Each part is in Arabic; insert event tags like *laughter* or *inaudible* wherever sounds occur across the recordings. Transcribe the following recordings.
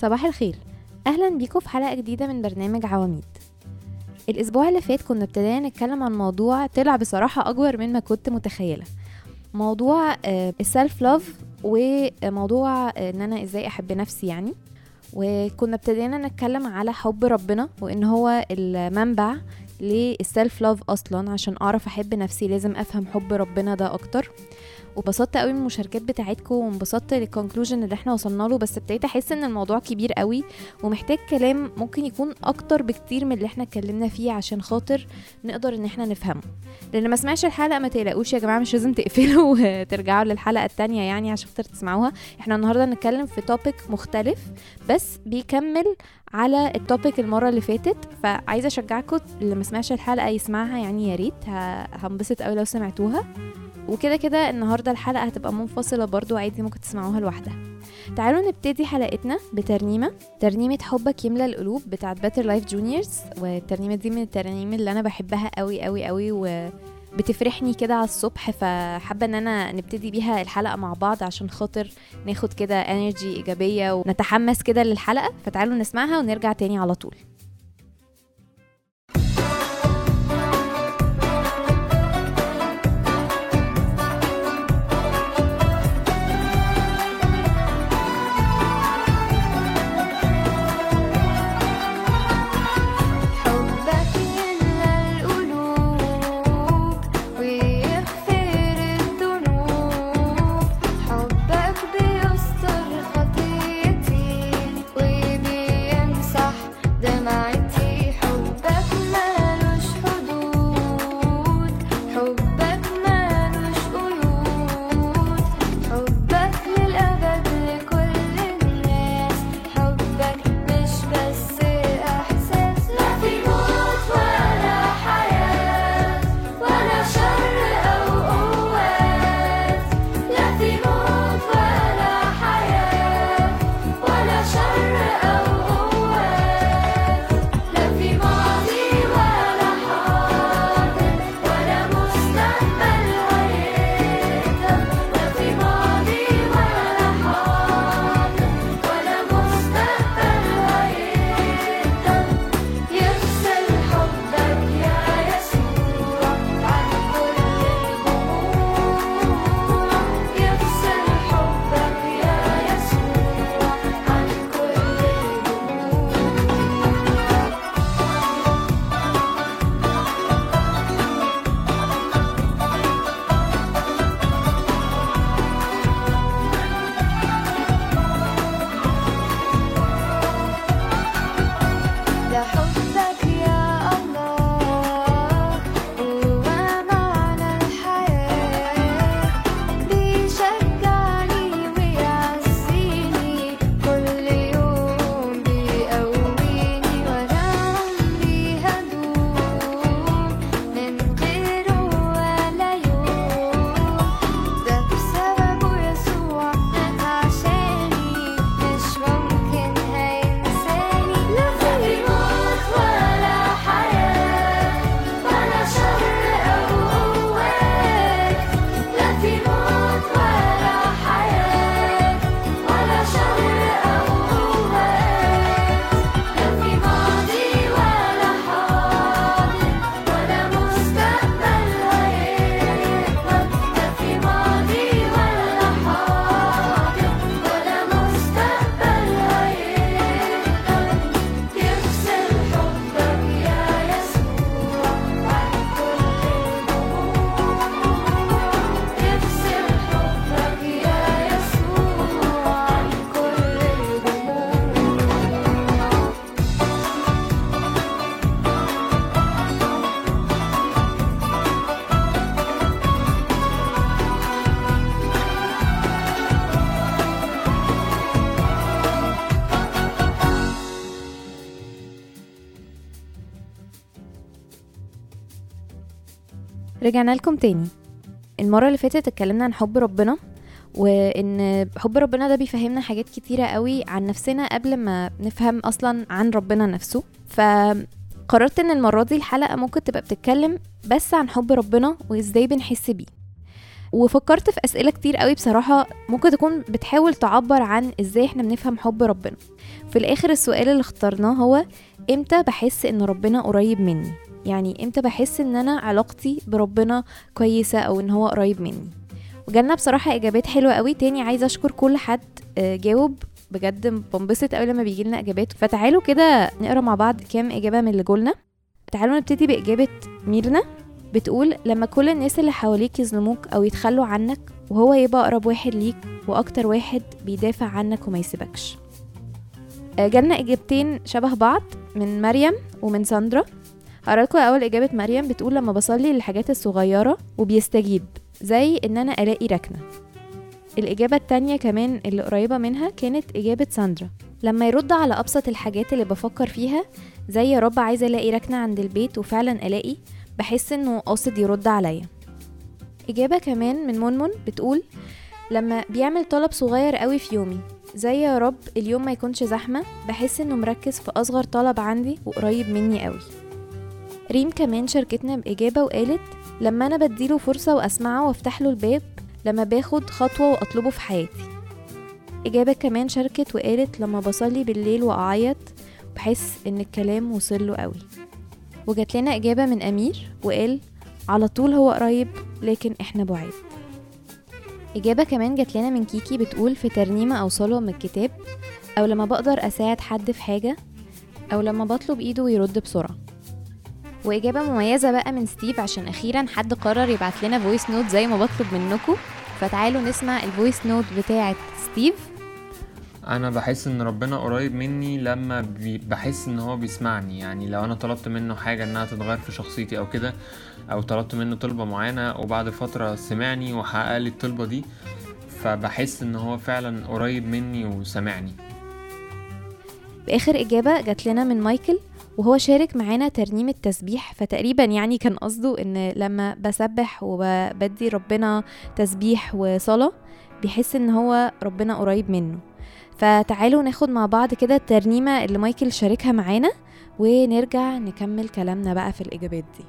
صباح الخير. أهلا بيكم في حلقة جديدة من برنامج عواميد. الأسبوع اللي فات كنا ابتدينا نتكلم عن موضوع طلع بصراحة أكبر من ما كنت متخيلة. موضوع ال self love وموضوع آه، إن أنا إزاي أحب نفسي يعني. وكنا ابتدينا نتكلم على حب ربنا وإن هو المنبع لل self love أصلا. عشان أعرف أحب نفسي لازم أفهم حب ربنا ده أكتر. وبسطت قوي من المشاركات بتاعتكم وانبسطت لل conclusion اللي إحنا وصلنا له بس ابتديت احس إن الموضوع كبير قوي ومحتاج كلام ممكن يكون أكتر بكتير من اللي إحنا اتكلمنا فيه عشان خاطر نقدر إن إحنا نفهمه. لأن ما سمعش الحلقة ما تقلقوش يا جماعة مش لازم تقفلوا *laughs* وترجعوا للحلقة التانية يعني عشان خاطر تسمعوها. إحنا النهارده هنتكلم في topic مختلف بس بيكمل على ال topic المرة اللي فاتت. فعايزة أشجعكم اللي ما سمعش الحلقة يسمعها يعني يا ريت. هنبسط قوي لو سمعتوها. وكده كده النهارده الحلقة هتبقى منفصلة برضو عادي ممكن تسمعوها لوحدها. تعالوا نبتدي حلقتنا بترنيمة ترنيمة حبك يملى القلوب بتاعت Better Life Juniors والترنيمة دي من الترانيم اللي أنا بحبها قوي قوي قوي و بتفرحني كده على الصبح فحابة إن أنا نبتدي بيها الحلقة مع بعض عشان خاطر ناخد كده energy إيجابية ونتحمس كده للحلقة. فتعالوا نسمعها ونرجع تاني على طول. رجعنا لكم تاني. المرة اللي فاتت اتكلمنا عن حب ربنا وإن حب ربنا ده بيفهمنا حاجات كتيرة قوي عن نفسنا قبل ما نفهم أصلا عن ربنا نفسه. فقررت إن المرة دي الحلقة ممكن تبقى بتتكلم بس عن حب ربنا وإزاي بنحس بيه. وفكرت في أسئلة كتير قوي بصراحة ممكن تكون بتحاول تعبر عن إزاي إحنا بنفهم حب ربنا. في الآخر السؤال اللي اخترناه هو إمتى بحس إن ربنا قريب مني؟ يعني إمتى بحس ان أنا علاقتي بربنا كويسة أو ان هو قريب مني. وجالنا بصراحة اجابات حلوة قوي. تاني عايزة اشكر كل حد آه، جاوب. بجد بنبسط قوي لما بيجي لنا اجابات. فتعالوا كده نقرا مع بعض كام اجابة من اللي جولنا. تعالوا نبتدي بإجابة ميرنا. بتقول لما كل الناس اللي حواليك يظلموك أو يتخلوا عنك وهو يبقى أقرب واحد ليك وأكتر واحد بيدافع عنك وما يسيبكش. آه، جالنا إجابتين شبه بعض من مريم ومن ساندرا. هقرا لكم أول إجابة مريم بتقول لما بصلي للحاجات الصغيرة وبيستجيب زي إن أنا ألاقي ركنة. الإجابة التانية كمان اللي قريبة منها كانت إجابة ساندرا. لما يرد على أبسط الحاجات اللي بفكر فيها زي يا رب عايزة ألاقي ركنة عند البيت وفعلا ألاقي بحس إنه قاصد يرد عليا. إجابة كمان من منمن بتقول لما بيعمل طلب صغير قوي في يومي زي يا رب اليوم ما يكونش زحمة بحس إنه مركز في أصغر طلب عندي وقريب مني قوي. ريم كمان شاركتنا بإجابة وقالت لما أنا بديله فرصة وأسمعه وأفتح له الباب لما باخد خطوة وأطلبه في حياتي. إجابة كمان شاركت وقالت لما بصلي بالليل وأعيط بحس إن الكلام وصل له قوي. وجات لنا إجابة من أمير وقال على طول هو قريب لكن إحنا بعيد إجابة كمان جات لنا من كيكي بتقول في ترنيمة أو صلاة من الكتاب أو لما بقدر أساعد حد في حاجة أو لما بطلب إيده ويرد بسرعة. وإجابة مميزة بقى من ستيف عشان أخيرا حد قرر يبعت لنا voice note زي ما بطلب منكم. فتعالوا نسمع ال voice note بتاعة ستيف. أنا بحس إن ربنا قريب مني لما بحس إن هو بيسمعني. يعني لو أنا طلبت منه حاجة إنها تتغير في شخصيتي أو كده أو طلبت منه طلبة معينة وبعد فترة سمعني وحقق لي الطلبة دي فبحس إن هو فعلا قريب مني وسامعني. بآخر إجابة جات لنا من مايكل. وهو شارك معانا ترنيمة تسبيح فتقريبا يعني كان قصده إن لما بسبح وبدي ربنا تسبيح وصلاة بيحس إن هو ربنا قريب منه. فتعالوا ناخد مع بعض كده الترنيمة اللي مايكل شاركها معانا ونرجع نكمل كلامنا بقى في الإجابات دي.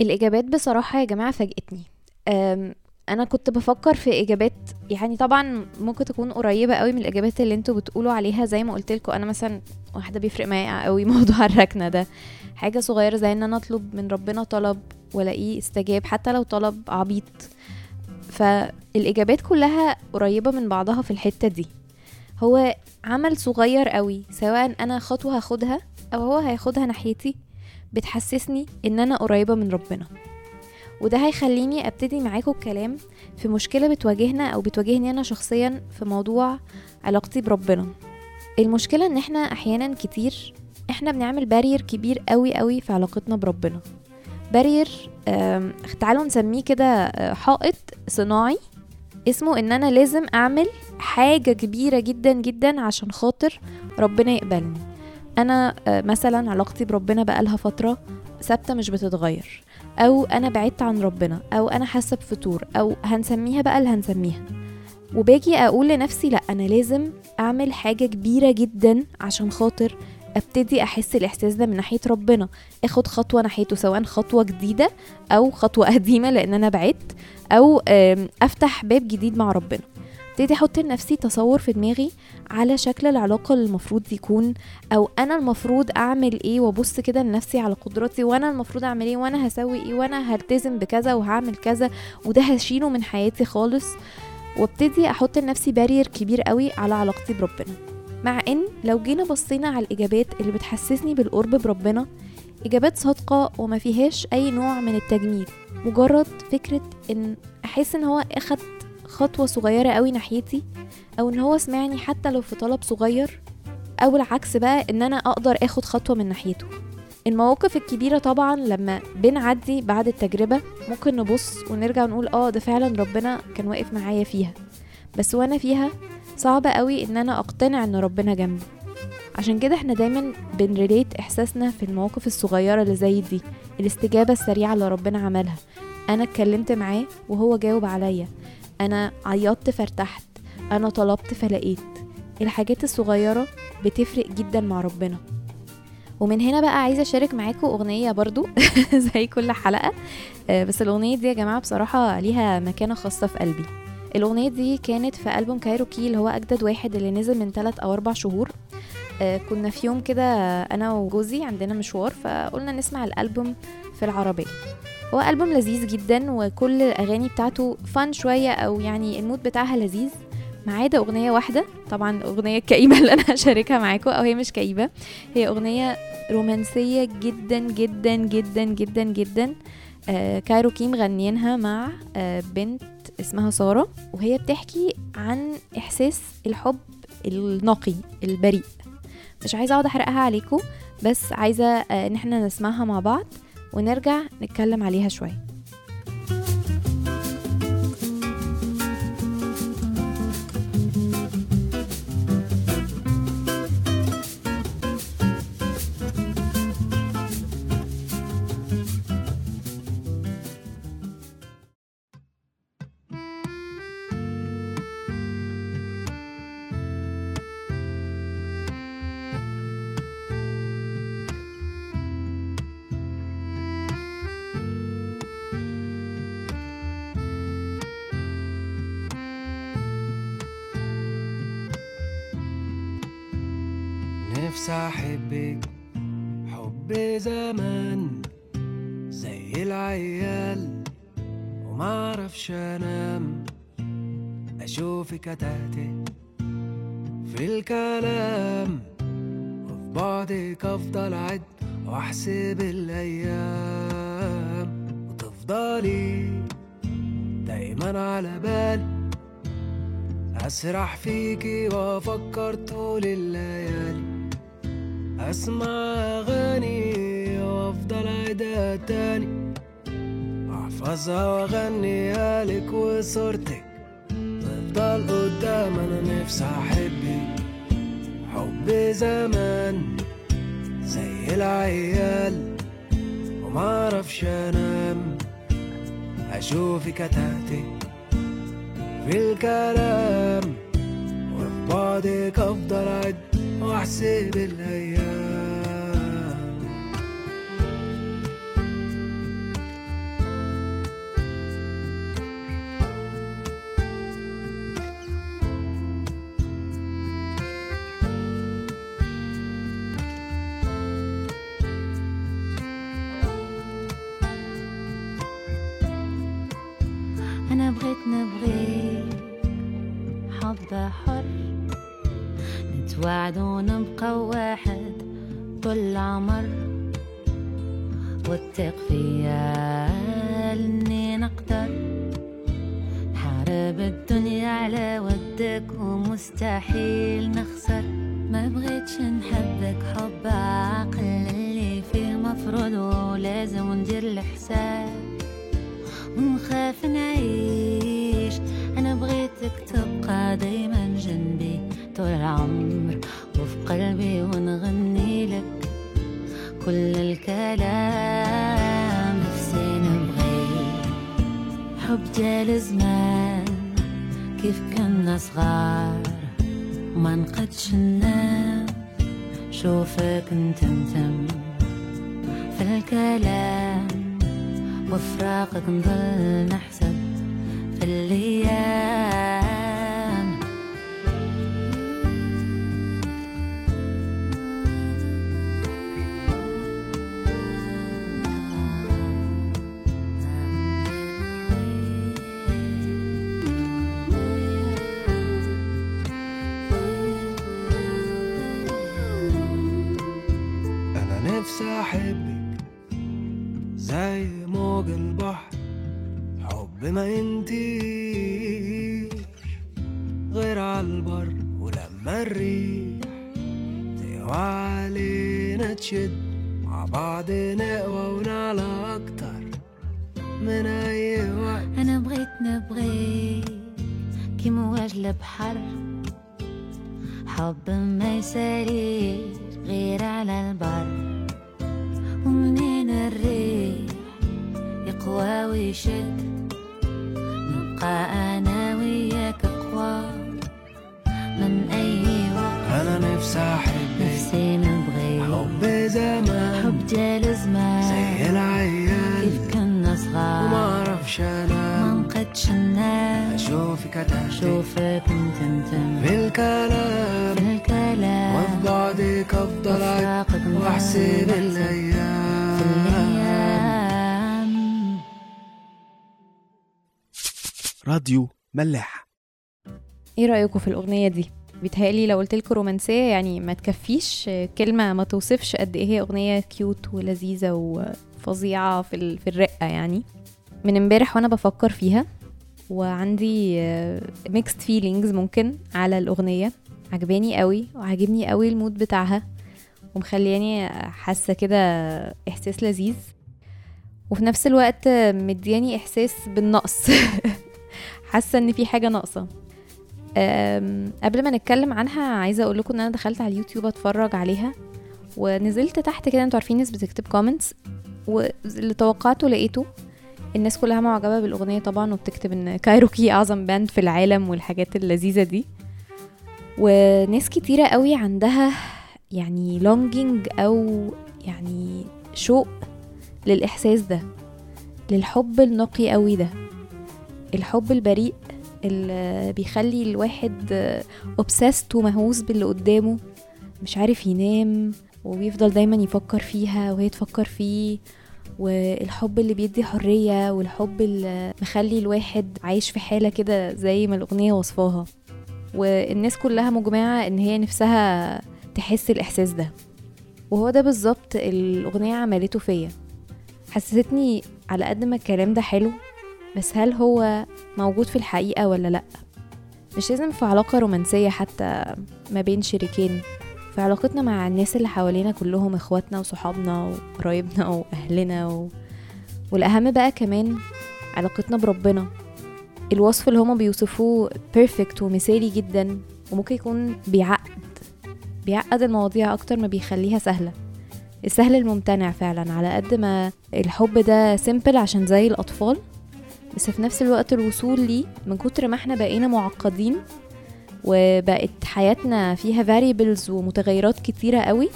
الإجابات بصراحة يا جماعة فاجأتني أم، أنا كنت بفكر في إجابات يعني طبعا ممكن تكون قريبة قوي من الإجابات اللي أنتوا بتقولوا عليها. زي ما قلت لكم أنا مثلا واحدة بيفرق معايا قوي *laughs* موضوع الركنة ده. حاجة صغيرة زي إن أنا أطلب من ربنا طلب ولاقيه استجاب حتى لو طلب عبيط. فالإجابات كلها قريبة من بعضها في الحتة دي. هو عمل صغير قوي سواء أنا خطوة هاخدها أو هو هياخدها ناحيتي بتحسسني إن أنا قريبة من ربنا. وده هيخليني أبتدي معاكم الكلام في مشكلة بتواجهنا أو بتواجهني أنا شخصيا في موضوع علاقتي بربنا. المشكلة إن إحنا أحيانا كتير إحنا بنعمل بارير كبير قوي قوي في علاقتنا بربنا. بارير تعالوا نسميه كده آه، حائط صناعي اسمه إن أنا لازم أعمل حاجة كبيرة جدا جدا عشان خاطر ربنا يقبلني. أنا آه، مثلا علاقتي بربنا بقالها فترة ثابتة مش بتتغير أو أنا بعدت عن ربنا أو أنا حاسة بفتور أو هنسميها بقى اللي هنسميها. وباجي أقول لنفسي لأ أنا لازم أعمل حاجة كبيرة جدا عشان خاطر أبتدي أحس الإحساس ده من ناحية ربنا. آخد خطوة ناحيته سواء خطوة جديدة أو خطوة قديمة لأن أنا بعدت أو أفتح باب جديد مع ربنا. ابتدي أحط لنفسي تصور في دماغي على شكل العلاقة اللي المفروض يكون أو أنا المفروض أعمل إيه وأبص كده لنفسي على قدراتي وأنا المفروض أعمل إيه وأنا هسوي إيه وأنا هلتزم بكذا وهعمل كذا وده هشيله من حياتي خالص. وأبتدي أحط لنفسي بارير كبير قوي على علاقتي بربنا. مع إن لو جينا بصينا على الإجابات اللي بتحسسني بالقرب بربنا إجابات صادقة وما فيهاش أي نوع من التجميل مجرد فكرة إن أحس إن هو أخد خطوة صغيرة قوي ناحيتي أو إن هو سمعني حتى لو في طلب صغير أو العكس بقى إن أنا أقدر آخد خطوة من ناحيته. المواقف الكبيرة طبعا لما بنعدي بعد التجربة ممكن نبص ونرجع نقول آه ده فعلا ربنا كان واقف معايا فيها. بس وأنا فيها صعب قوي إن أنا أقتنع إن ربنا جنبي. عشان كده إحنا دايما بنريليت إحساسنا في المواقف الصغيرة اللي زي دي الاستجابة السريعة اللي ربنا عملها. أنا اتكلمت معاه وهو جاوب عليا. أنا عيطت فارتحت أنا طلبت فلقيت. الحاجات الصغيرة بتفرق جدا مع ربنا. ومن هنا بقى عايزة أشارك معاكم أغنية برضو *laughs* زي كل حلقة. آه، بس الأغنية دي يا جماعة بصراحة ليها مكانة خاصة في قلبي. الأغنية دي كانت في ألبوم كايروكي اللي هو أجدد واحد اللي نزل من 3 أو 4 شهور. كنا في يوم كده أنا وجوزي عندنا مشوار فقلنا نسمع الألبوم في العربية. هو ألبوم لذيذ جدا وكل الأغاني بتاعته fun شوية أو يعني ال mood بتاعها لذيذ. ما عدا أغنية واحدة طبعا الأغنية الكئيبة *laughs* اللي أنا هشاركها معاكم أو هي مش كئيبة. هي أغنية رومانسية جدا جدا جدا جدا جدا آه كايروكي مغنيينها مع آه بنت اسمها سارة. وهي بتحكي عن إحساس الحب النقي البريء. مش عايزة أقعد أحرقها عليكم بس عايزة آه إن إحنا نسمعها مع بعض ونرجع نتكلم عليها شوية. احبك حب زمان زي العيال وما أعرفش أنام. أشوفك اتهته في الكلام وفي بعدك أفضل اعد وأحسب الأيام. وتفضلي دايما على بالي أسرح فيكي وأفكر طول الليالي. أسمع أغاني وأفضل أعيدها تاني. أحفظها وأغنيها لك وصورتك. تفضل قدام أنا نفسي أحبك. حب زمان زي العيال ومعرفش أنام. أشوفك أتهتك في الكلام. وفي بعدك أفضل اعد واحسب الأيام. نتوعد ونبقى واحد طول العمر. واتق فيا إني نقدر. حارب الدنيا على ودك ومستحيل نخسر. ما بغيتش نحبك حب عقل اللي فيه مفروض ولازم ندير الحساب. ونخاف نعيش كل الكلام نفسي نبغيك حب جال زمان كيف كنا صغار ما نقدش ننام. شوفك نتمتم في الكلام وفراقك نضل نحسب في الأيام حب ما أشوفك اتهدي شوفك نتمتم في الكلام. في الكلام. وفي بعدك أفضل أعد وفراقك نضل واحسب نحسب في الأيام. الأيام راديو ملاح. إيه رايكم في الأغنية دي؟ بيتهيألي لو قلت لكم رومانسية يعني ما تكفيش. كلمة ما توصفش قد إيه هي أغنية كيوت ولذيذة وفظيعة في ال- في الرقة يعني. من امبارح وأنا بفكر فيها وعندي mixed feelings ممكن على الأغنية. عجباني قوي وعجبني قوي ال mood بتاعها ومخلياني حاسة كده إحساس لذيذ. وفي نفس الوقت مدياني إحساس بالنقص. *laughs* حاسة إن في حاجة ناقصة. أم، قبل ما نتكلم عنها عايزة أقول لكم إن أنا دخلت على اليوتيوب أتفرج عليها ونزلت تحت كده أنتوا عارفين ناس بتكتب comments واللي توقعته لقيته. الناس كلها معجبة بالأغنية طبعا وبتكتب إن كايروكي أعظم band في العالم والحاجات اللذيذة دي. وناس كتيرة قوي عندها يعني longing أو يعني شوق للإحساس ده للحب النقي قوي ده. الحب البريء اللي بيخلي الواحد obsessed ومهووس باللي قدامه مش عارف ينام وبيفضل دايما يفكر فيها وهي تفكر فيه. والحب اللي بيدي حرية والحب اللي مخلي الواحد عايش في حالة كده زي ما الأغنية وصفاها. والناس كلها مجمعة إن هي نفسها تحس الإحساس ده. وهو ده بالظبط الأغنية عملته فيا. حسستني على قد ما الكلام ده حلو بس هل هو موجود في الحقيقة ولا لأ؟ مش لازم في علاقة رومانسية حتى ما بين شريكين. في علاقتنا مع الناس اللي حوالينا كلهم إخواتنا وصحابنا وقرايبنا وأهلنا و... والأهم بقى كمان علاقتنا بربنا. الوصف اللي هما بيوصفوه perfect ومثالي جدا وممكن يكون بيعقد بيعقد المواضيع أكتر ما بيخليها سهلة. السهل الممتنع فعلا على قد ما الحب ده simple عشان زي الأطفال بس في نفس الوقت الوصول ليه من كتر ما إحنا بقينا معقدين وبقت حياتنا فيها variables ومتغيرات كتيرة قوي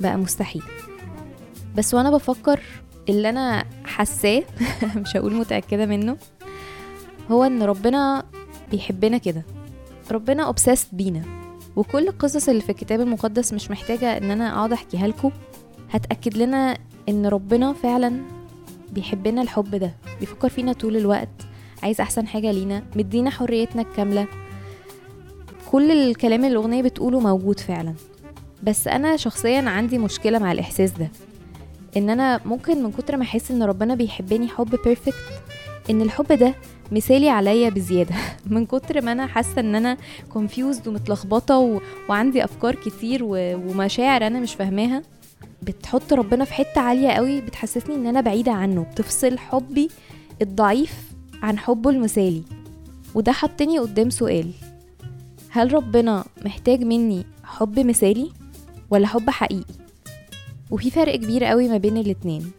بقى مستحيل. بس وأنا بفكر اللي أنا حاساه *laughs* مش هقول متأكدة منه هو إن ربنا بيحبنا كده. ربنا obsessed بينا. وكل القصص اللي في الكتاب المقدس مش محتاجة إن أنا أقعد أحكيها لكم. هتأكد لنا إن ربنا فعلا بيحبنا الحب ده. بيفكر فينا طول الوقت. عايز أحسن حاجة لينا. مدينا حريتنا الكاملة. كل الكلام اللي الأغنية بتقوله موجود فعلا. بس أنا شخصيا عندي مشكلة مع الإحساس ده. إن أنا ممكن من كتر ما أحس إن ربنا بيحبني حب perfect إن الحب ده مثالي عليا بزيادة. *laughs* من كتر ما أنا حاسة إن أنا confused ومتلخبطة و... وعندي أفكار كتير و... ومشاعر أنا مش فاهماها بتحط ربنا في حتة عالية قوي بتحسسني إن أنا بعيدة عنه. بتفصل حبي الضعيف عن حبه المثالي. وده حطني قدام سؤال. هل ربنا محتاج مني حب مثالي ولا حب حقيقي؟ وفي فرق كبير قوي ما بين الاتنين.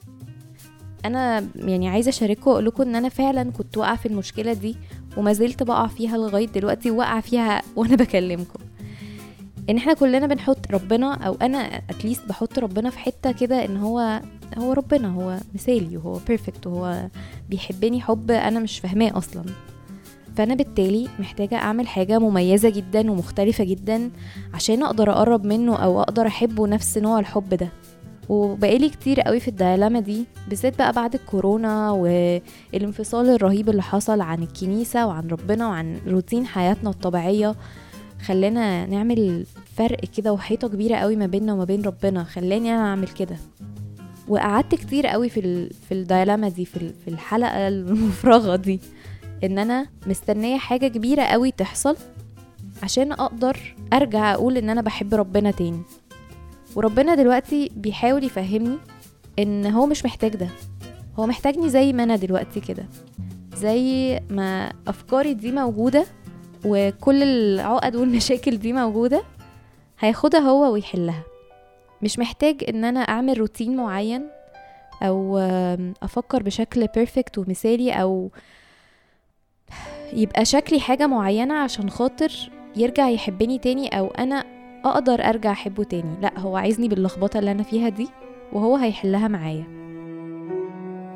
أنا يعني عايزة أشارككم وأقول لكم إن أنا فعلا كنت واقعة في المشكلة دي وما زلت بقع فيها لغاية دلوقتي واقعه فيها وأنا *laughs* بكلمكم. إن إحنا كلنا بنحط ربنا أو أنا at least بحط ربنا في حتة كده إن هو هو ربنا هو مثالي وهو perfect وهو بيحبني حب أنا مش فاهماه أصلا. فأنا بالتالي محتاجة أعمل حاجة مميزة جدا ومختلفة جدا عشان أقدر أقرب منه أو أقدر أحبه نفس نوع الحب ده. وبقالي كتير قوي في ال dilemma دي بالذات بقى بعد الكورونا والانفصال الرهيب اللي حصل عن الكنيسة وعن ربنا وعن روتين حياتنا الطبيعية خلانا نعمل فرق كده وحيطة كبيرة قوي ما بيننا وما بين ربنا. خلاني أنا أعمل كده. وقعدت كتير قوي في ال... في الديلاما دي في ال- في الحلقة المفرغة دي. إن أنا مستنية حاجة كبيرة قوي تحصل عشان أقدر أرجع أقول إن أنا بحب ربنا تاني. وربنا دلوقتي بيحاول يفهمني إن هو مش محتاج ده. هو محتاجني زي ما أنا دلوقتي كده. زي ما أفكاري دي موجودة وكل العقد والمشاكل دي موجودة هياخدها هو ويحلها. مش محتاج إن أنا أعمل روتين معين أو أفكر بشكل بيرفكت ومثالي أو يبقى شكلي حاجة معينة عشان خاطر يرجع يحبني تاني أو أنا أقدر أرجع أحبه تاني. لا هو عايزني باللخبطة اللي أنا فيها دي وهو هيحلها معايا.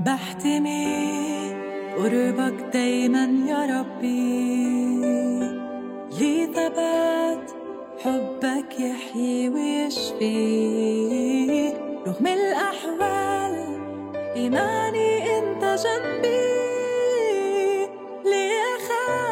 بحتمي قربك دايما يا ربي. لي ثبات حبك يحيي ويشفي؟ رغم الأحوال إيماني أنت جنبي. ليه أخاف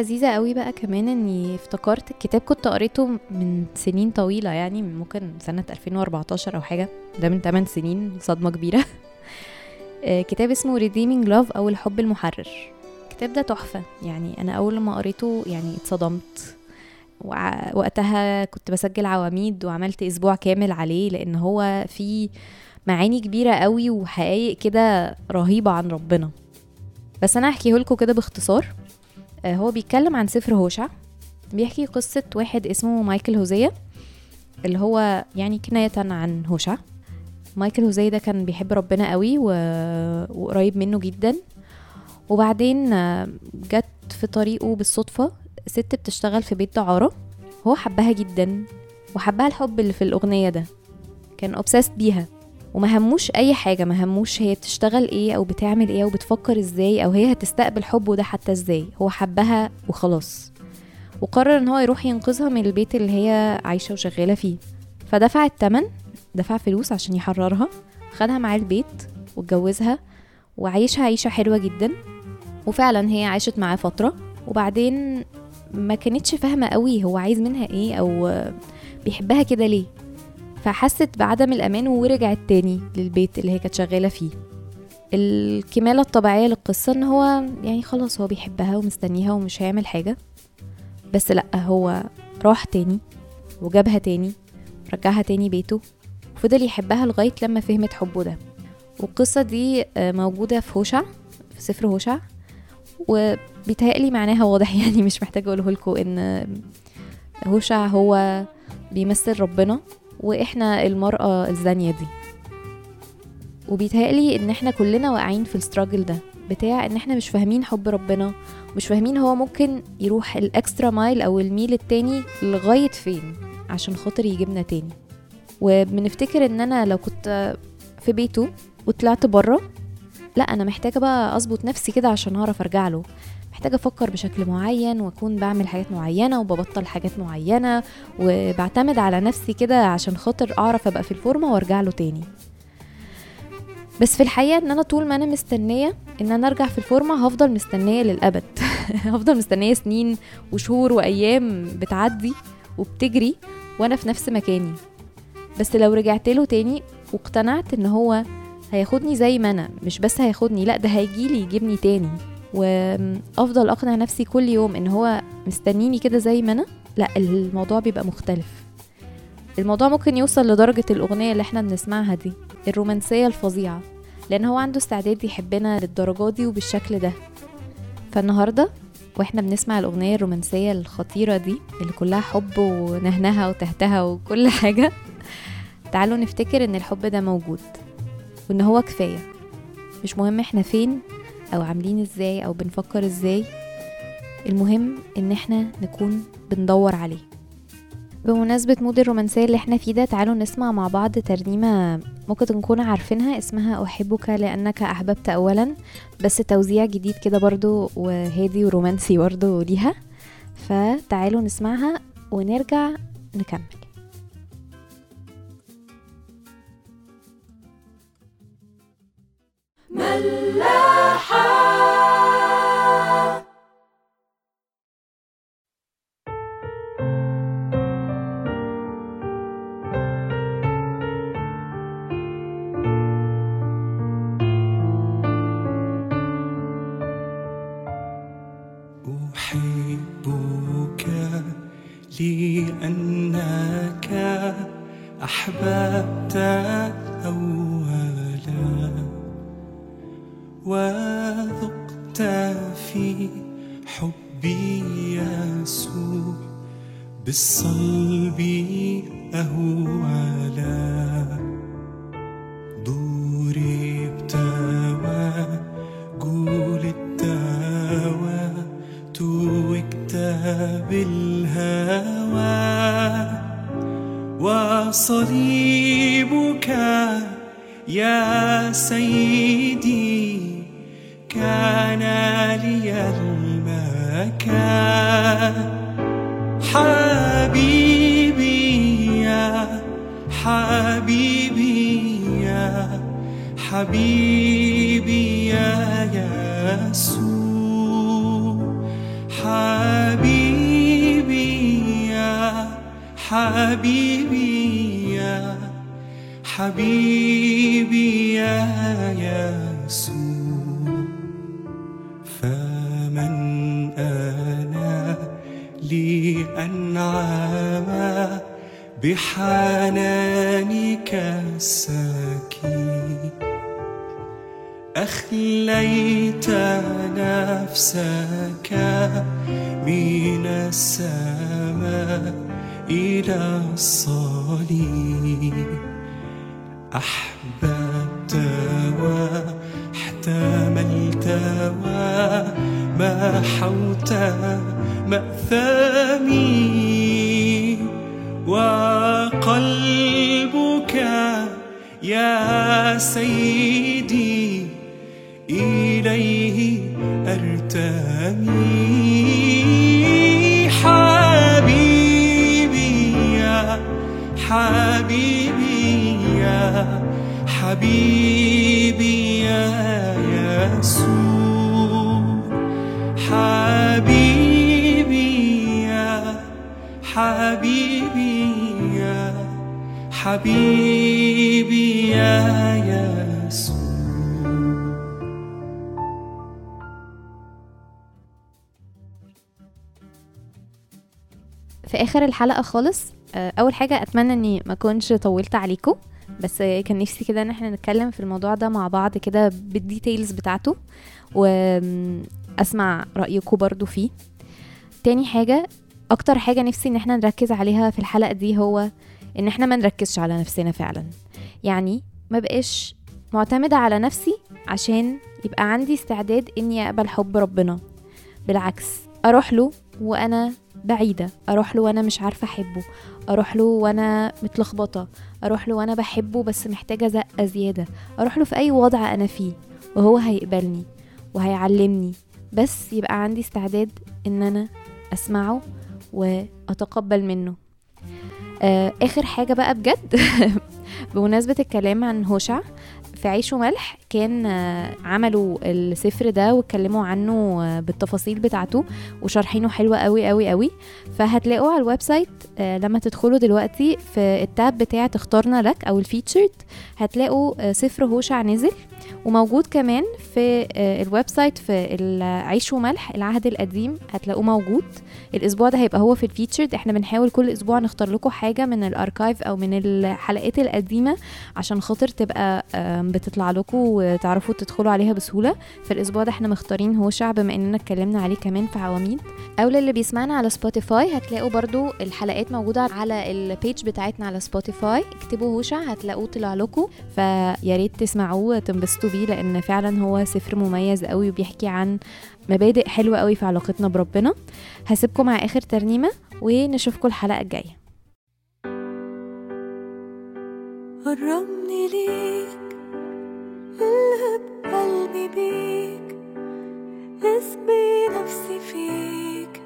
اللذيذة قوي بقى كمان إني افتكرت الكتاب كنت قريته من سنين طويلة يعني ممكن سنة 2014 أو حاجة. ده من 8 سنين صدمة كبيرة. *laughs* آه، كتاب اسمه Redeeming Love أو الحب المحرر. الكتاب ده تحفة. يعني أنا أول ما قريته يعني اتصدمت. وقتها كنت بسجل عواميد وعملت أسبوع كامل عليه لأن هو فيه معاني كبيرة قوي وحقائق كده رهيبة عن ربنا. بس أنا هحكيه لكم كده باختصار. هو بيتكلم عن سفر هوشع. بيحكي قصة واحد اسمه مايكل هوزية اللي هو يعني كناية عن هوشع. مايكل هوزية ده كان بيحب ربنا قوي و... وقريب منه جدا. وبعدين آه، جت في طريقه بالصدفة ست بتشتغل في بيت دعارة هو حبها جدا وحبها الحب اللي في الأغنية ده. كان obsessed بيها. وما هموش أي حاجة ما هموش هي بتشتغل إيه أو بتعمل إيه أو بتفكر إزاي أو هي هتستقبل حبه ده حتى إزاي. هو حبها وخلاص. وقرر إن هو يروح ينقذها من البيت اللي هي عايشة وشغالة فيه. فدفع التمن دفع فلوس عشان يحررها خدها معاه البيت واتجوزها وعايشها عيشة حلوة جدا. وفعلا هي عاشت معاه فترة. وبعدين ما كانتش فاهمة قوي هو عايز منها إيه أو بيحبها كده ليه. فحست بعدم الأمان ورجعت تاني للبيت اللي هي كانت شغالة فيه. الكمالة الطبيعية للقصة إن هو يعني خلاص هو بيحبها ومستنيها ومش هيعمل حاجة. بس لأ هو راح تاني وجابها تاني رجعها تاني بيته وفضل يحبها لغاية لما فهمت حبه ده. والقصة دي آه، موجودة في هوشع في سفر هوشع وبيتهيألي معناها واضح *laughs* يعني مش محتاجة أقوله لكم إن هوشع هو بيمثل ربنا. وإحنا المرأة الزانية دي. وبيتهيألي إن إحنا كلنا واقعين في الستراجل ده بتاع إن إحنا مش فاهمين حب ربنا مش فاهمين هو ممكن يروح الاكسترا مايل أو الميل التاني لغاية فين عشان خاطر يجيبنا تاني. وبنفتكر إن أنا لو كنت في بيته وطلعت بره لأ أنا محتاجة بقى أظبط نفسي كده عشان أعرف أرجع له. محتاجة أفكر بشكل معين وأكون بعمل حاجات معينة وببطل حاجات معينة وبعتمد على نفسي كده عشان خاطر أعرف أبقى في الفورمة وأرجع له تاني. بس في الحقيقة إن أنا طول ما أنا مستنية إن أنا أرجع في الفورمة هفضل مستنية للأبد. *laughs* هفضل مستنية سنين وشهور وأيام بتعدي وبتجري وأنا في نفس مكاني. بس لو رجعت له تاني واقتنعت إن هو هياخدني زي ما أنا مش بس هياخدني لأ ده هيجيلي يجيبني تاني. وافضل اقنع نفسي كل يوم ان هو مستنيني كده زي ما أنا؟ لا الموضوع بيبقى مختلف. الموضوع ممكن يوصل لدرجة الأغنية اللي إحنا بنسمعها دي الرومانسية الفظيعة لأن هو عنده استعداد يحبنا للدرجة دي وبالشكل ده. فالنهاردة وإحنا بنسمع الأغنية الرومانسية الخطيرة دي اللي كلها حب ونهنها وتهتها وكل حاجة تعالوا نفتكر إن الحب ده موجود وإن هو كفاية. مش مهم إحنا فين أو عاملين إزاي أو بنفكر إزاي المهم إن إحنا نكون بندور عليه. بمناسبة مود الرومانسية اللي إحنا فيه ده تعالوا نسمع مع بعض ترنيمة ممكن نكون عارفينها اسمها أحبك لأنك أحببت أولا بس توزيع جديد كده برضو وهادي ورومانسي برضو ليها. فتعالوا نسمعها ونرجع نكمل. أحبك لأنك أحببت أولا وذقت في حبي يسوع بالصلب أهوالا ضربت وجلدت وتوجت بالهوى وصليبك حبيبي يا يسوع فمن أنا لي أنعم بحنانك السكين أخليت نفسك من السماء إلى الصليب. أحببت وأحتملت ومحوت مأثامي حبيبي يا يسوع في آخر الحلقة خالص آه، أول حاجة أتمنى إني ما أكونش طولت عليكم بس كان نفسي كده إن إحنا نتكلم في الموضوع ده مع بعض كده بالديتيلز بتاعته وأسمع رأيكم برضو فيه. تاني حاجة أكتر حاجة نفسي إن إحنا نركز عليها في الحلقة دي هو إن إحنا ما نركزش على نفسنا فعلا. يعني ما بقاش معتمدة على نفسي عشان يبقى عندي استعداد إني أقبل حب ربنا. بالعكس أروح له وأنا بعيدة. أروح له وأنا مش عارفة أحبه. أروح له وأنا متلخبطة. أروح له وأنا بحبه بس محتاجة زقة زيادة. أروح له في أي وضع أنا فيه وهو هيقبلني وهيعلمني. بس يبقى عندي استعداد إن أنا أسمعه وأتقبل منه. آه آخر حاجة بقى بجد *laughs* بمناسبة الكلام عن هوشع في عيش وملح كان آه، عملوا السفر ده واتكلموا عنه آه، بالتفاصيل بتاعته وشارحينه حلوة قوي قوي قوي فهتلاقوا على ال website آه، لما تدخلوا دلوقتي في ال tab بتاع اخترنا لك أو ال featured هتلاقوا سفر هوشع نزل. وموجود كمان في ال website في العيش وملح العهد القديم هتلاقوه موجود. الأسبوع ده هيبقى هو في ال featured. إحنا بنحاول كل أسبوع نختار لكم حاجة من ال archive أو من الحلقات القديمة عشان خاطر تبقى بتطلع لكم وتعرفوا تدخلوا عليها بسهولة. في الأسبوع ده إحنا مختارين هوشع بما إننا اتكلمنا عليه كمان في عواميد. أو للي بيسمعنا على سبوتيفاي هتلاقوا برضو الحلقات موجودة على ال page بتاعتنا على سبوتيفاي. اكتبوا هوشع هتلاقوه طلع لكم. فيا ريت تسمعوه وتنبسطوا بيه لأن فعلا هو سفر مميز قوي وبيحكي عن مبادئ حلوة قوي في علاقتنا بربنا. هسيبكم مع آخر ترنيمة ونشوفكم الحلقة الجاية. قربني الهب قلبي بيك اسبي نفسي فيك.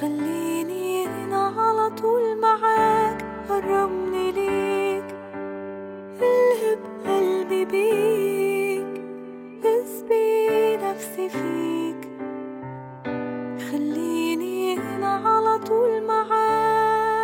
خليني هنا على طول معاك قربني ليك. الهب قلبي بيك اسبي نفسي فيك. خليني هنا على طول معاك.